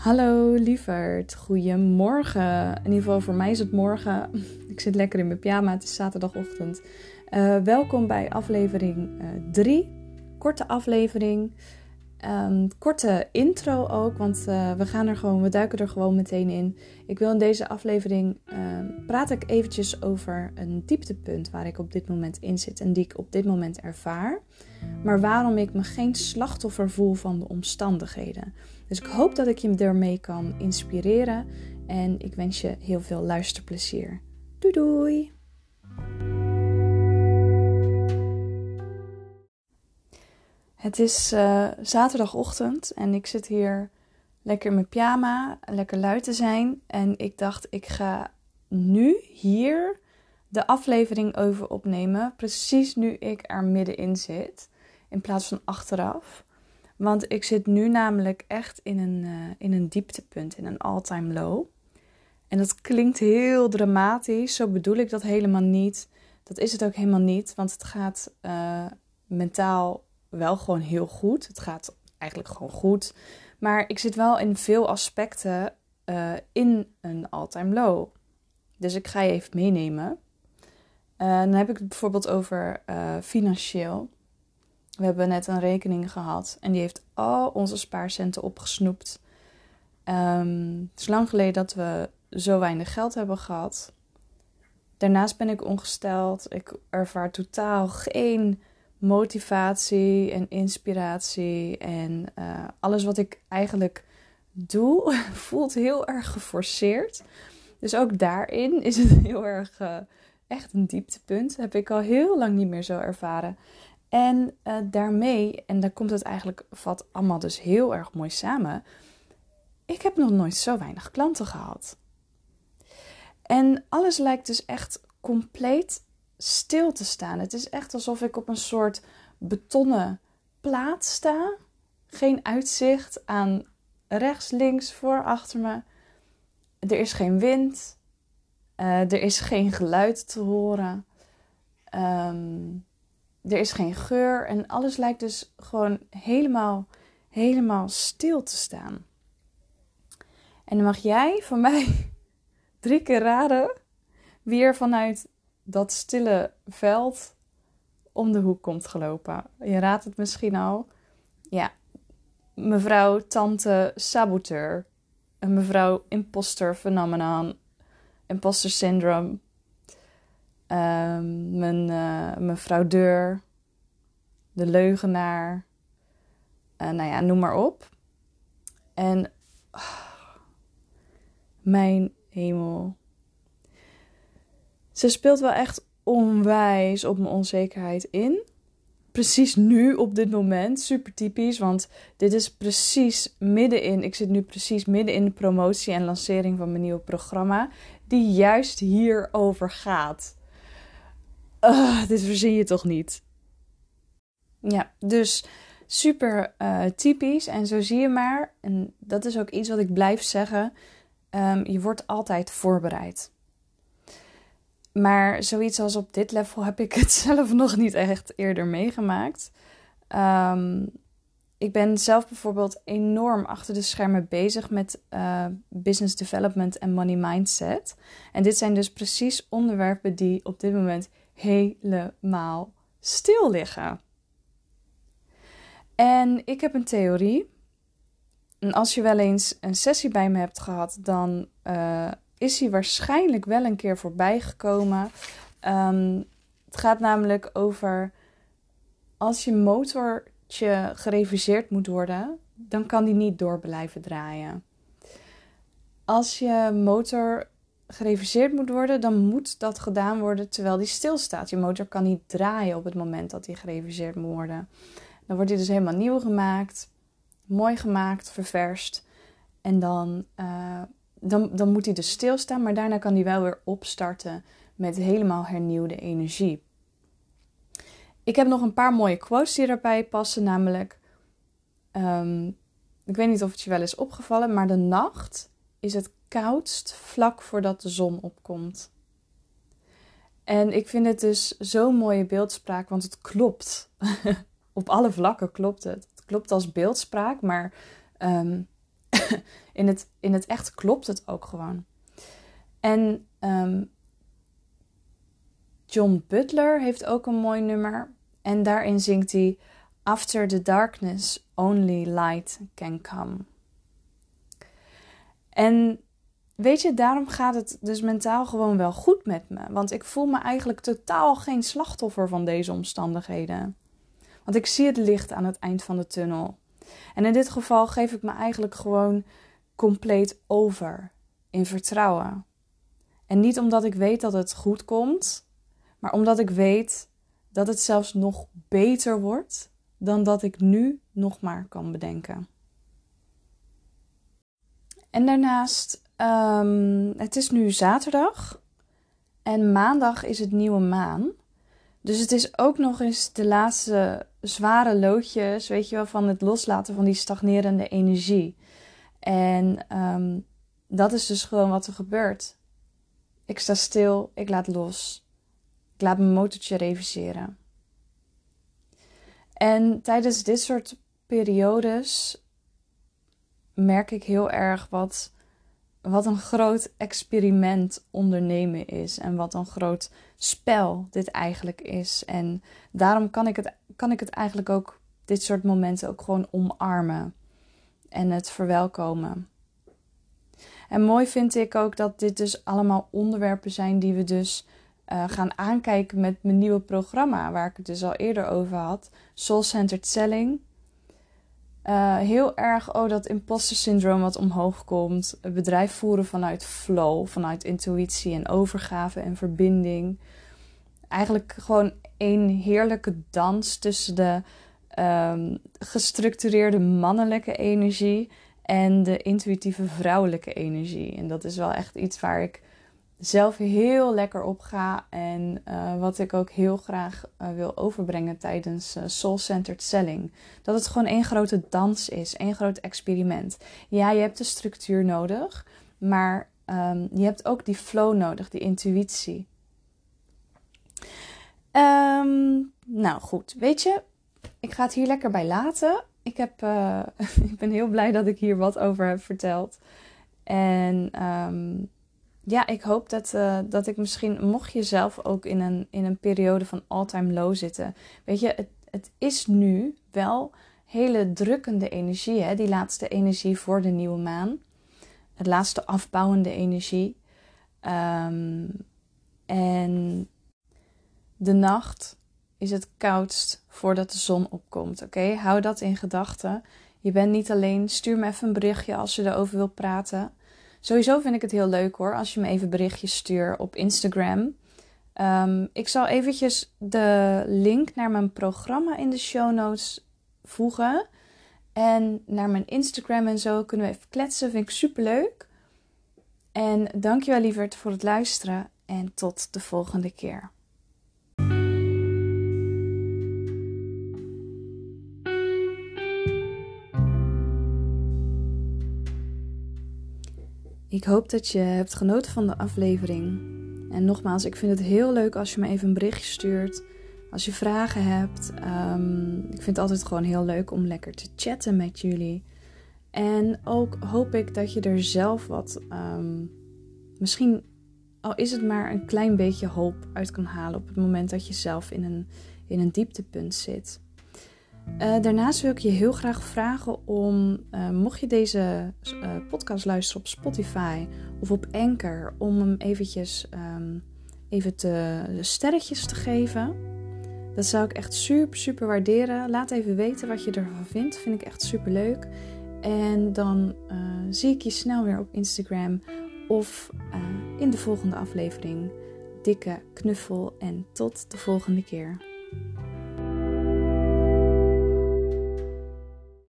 Hallo lieverd, goedemorgen. In ieder geval voor mij is het morgen. Ik zit lekker in mijn pyjama, het is zaterdagochtend. Uh, welkom bij aflevering 3. Uh, korte aflevering. Um, korte intro ook, want uh, we gaan er gewoon, we duiken er gewoon meteen in. Ik wil in deze aflevering praat ik eventjes over een dieptepunt waar ik op dit moment in zit en die ik op dit moment ervaar. Maar waarom ik me geen slachtoffer voel van de omstandigheden. Dus ik hoop dat ik je ermee kan inspireren en ik wens je heel veel luisterplezier. Doei doei! Het is uh, zaterdagochtend en ik zit hier lekker in mijn pyjama, lekker lui te zijn. En ik dacht, ik ga nu hier de aflevering over opnemen. Precies nu ik er middenin zit, in plaats van achteraf. Want ik zit nu namelijk echt in een, uh, in een dieptepunt, in een all-time low. En dat klinkt heel dramatisch, zo bedoel ik dat helemaal niet. Dat is het ook helemaal niet, want het gaat uh, mentaal wel gewoon heel goed. Het gaat eigenlijk gewoon goed. Maar ik zit wel in veel aspecten uh, in een all-time low. Dus ik ga je even meenemen. dan heb ik het bijvoorbeeld over financieel. We hebben net een rekening gehad en die heeft al onze spaarcenten opgesnoept. Um, het is lang geleden dat we zo weinig geld hebben gehad. Daarnaast ben ik ongesteld. Ik ervaar totaal geen motivatie en inspiratie. En uh, alles wat ik eigenlijk doe voelt heel erg geforceerd. Dus ook daarin is het heel erg uh, echt een dieptepunt. heb ik al heel lang niet meer zo ervaren. En uh, daarmee, en daar komt het eigenlijk, valt allemaal dus heel erg mooi samen. Ik heb nog nooit zo weinig klanten gehad. En alles lijkt dus echt compleet stil te staan. Het is echt alsof ik op een soort betonnen plaat sta. Geen uitzicht aan rechts, links, voor, achter me. Er is geen wind. Uh, er is geen geluid te horen. Um, er is geen geur en alles lijkt dus gewoon helemaal, helemaal stil te staan. En dan mag jij van mij drie keer raden wie er vanuit dat stille veld om de hoek komt gelopen. Je raadt het misschien al. Ja, mevrouw Tante Saboteur. Een mevrouw Imposter Phenomenon. Imposter Syndrome. Um, mijn, uh, mijn fraudeur, de leugenaar, uh, nou ja, noem maar op. En oh, mijn hemel. Ze speelt wel echt onwijs op mijn onzekerheid in. Precies nu, op dit moment. Super typisch, want dit is precies middenin. Ik zit nu precies midden in de promotie en lancering van mijn nieuwe programma, die juist hierover gaat dit verzin je toch niet? Ja, dus super uh, typisch. En zo zie je maar, en dat is ook iets wat ik blijf zeggen: um, je wordt altijd voorbereid. Maar zoiets als op dit level heb ik het zelf nog niet echt eerder meegemaakt. Um, ik ben zelf bijvoorbeeld enorm achter de schermen bezig met uh, business development en money mindset. En dit zijn dus precies onderwerpen die op dit moment helemaal stil liggen. En ik heb een theorie. En als je wel eens een sessie bij me hebt gehad, dan uh, is die waarschijnlijk wel een keer voorbij gekomen. Um, het gaat namelijk over als je motortje gereviseerd moet worden, dan kan die niet door blijven draaien. Als je motor gereviseerd moet worden, dan moet dat gedaan worden terwijl die stilstaat. Je motor kan niet draaien op het moment dat die gereviseerd moet worden. Dan wordt die dus helemaal nieuw gemaakt, mooi gemaakt, ververst. En dan, uh, dan, dan moet hij dus stilstaan, maar daarna kan hij wel weer opstarten met helemaal hernieuwde energie. Ik heb nog een paar mooie quotes die erbij passen, namelijk... Um, ik weet niet of het je wel is opgevallen, maar de nacht is het koudst vlak voordat de zon opkomt. En ik vind het dus zo'n mooie beeldspraak, want het klopt. Op alle vlakken klopt het. Het klopt als beeldspraak, maar um, in, het, in het echt klopt het ook gewoon. En ehm, John Butler heeft ook een mooi nummer. En daarin zingt hij: After the darkness, only light can come. En weet je, daarom gaat het dus mentaal gewoon wel goed met me. Want ik voel me eigenlijk totaal geen slachtoffer van deze omstandigheden. Want ik zie het licht aan het eind van de tunnel. En in dit geval geef ik me eigenlijk gewoon compleet over in vertrouwen. En niet omdat ik weet dat het goed komt, maar omdat ik weet dat het zelfs nog beter wordt dan dat ik nu nog maar kan bedenken. En daarnaast, um, het is nu zaterdag en maandag is het nieuwe maan. Dus het is ook nog eens de laatste zware loodjes, weet je wel, van het loslaten van die stagnerende energie. En um, dat is dus gewoon wat er gebeurt. Ik sta stil, ik laat los. Ik laat mijn motortje reviseren. En tijdens dit soort periodes merk ik heel erg wat, wat een groot experiment ondernemen is. En wat een groot spel dit eigenlijk is. En daarom kan ik het, kan ik het eigenlijk ook, dit soort momenten ook gewoon omarmen. En het verwelkomen. En mooi vind ik ook dat dit dus allemaal onderwerpen zijn die we dus uh, gaan aankijken met mijn nieuwe programma, waar ik het dus al eerder over had, Soul Centered Selling. Uh, heel erg, oh, dat imposter syndroom wat omhoog komt. Het bedrijf voeren vanuit flow, vanuit intuïtie en overgave en verbinding. Eigenlijk gewoon een heerlijke dans tussen de um, gestructureerde mannelijke energie en de intuïtieve vrouwelijke energie. En dat is wel echt iets waar ik zelf heel lekker op ga en uh, wat ik ook heel graag uh, wil overbrengen tijdens uh, soul-centered selling. Dat het gewoon één grote dans is, één groot experiment. Ja, je hebt de structuur nodig, maar um, je hebt ook die flow nodig, die intuïtie. Um, nou goed, weet je, ik ga het hier lekker bij laten. Ik, heb, ik ben heel blij dat ik hier wat over heb verteld. En um, ja, ik hoop dat, uh, dat ik misschien, mocht je zelf ook in een, in een periode van all-time low zitten. Weet je, het, het is nu wel hele drukkende energie, hè? die laatste energie voor de nieuwe maan. Het laatste afbouwende energie. Um, en de nacht is het koudst voordat de zon opkomt. Oké, hou dat in gedachten. Je bent niet alleen. Stuur me even een berichtje als je erover wilt praten. Sowieso vind ik het heel leuk hoor als je me even berichtjes stuurt op Instagram. Um, ik zal eventjes de link naar mijn programma in de show notes voegen. En naar mijn Instagram en zo kunnen we even kletsen. Vind ik super leuk. En dankjewel lieverd voor het luisteren. En tot de volgende keer. Ik hoop dat je hebt genoten van de aflevering. En nogmaals, ik vind het heel leuk als je me even een berichtje stuurt. Als je vragen hebt. Um, ik vind het altijd gewoon heel leuk om lekker te chatten met jullie. En ook hoop ik dat je er zelf wat, um, misschien al is het maar een klein beetje hoop uit kan halen op het moment dat je zelf in een, in een dieptepunt zit. Uh, daarnaast wil ik je heel graag vragen om, uh, mocht je deze uh, podcast luisteren op Spotify of op Anchor, om hem eventjes um, even te, sterretjes te geven. Dat zou ik echt super, super waarderen. Laat even weten wat je ervan vindt. Vind ik echt super leuk. En dan zie ik je snel weer op Instagram of in de volgende aflevering. Dikke knuffel en tot de volgende keer.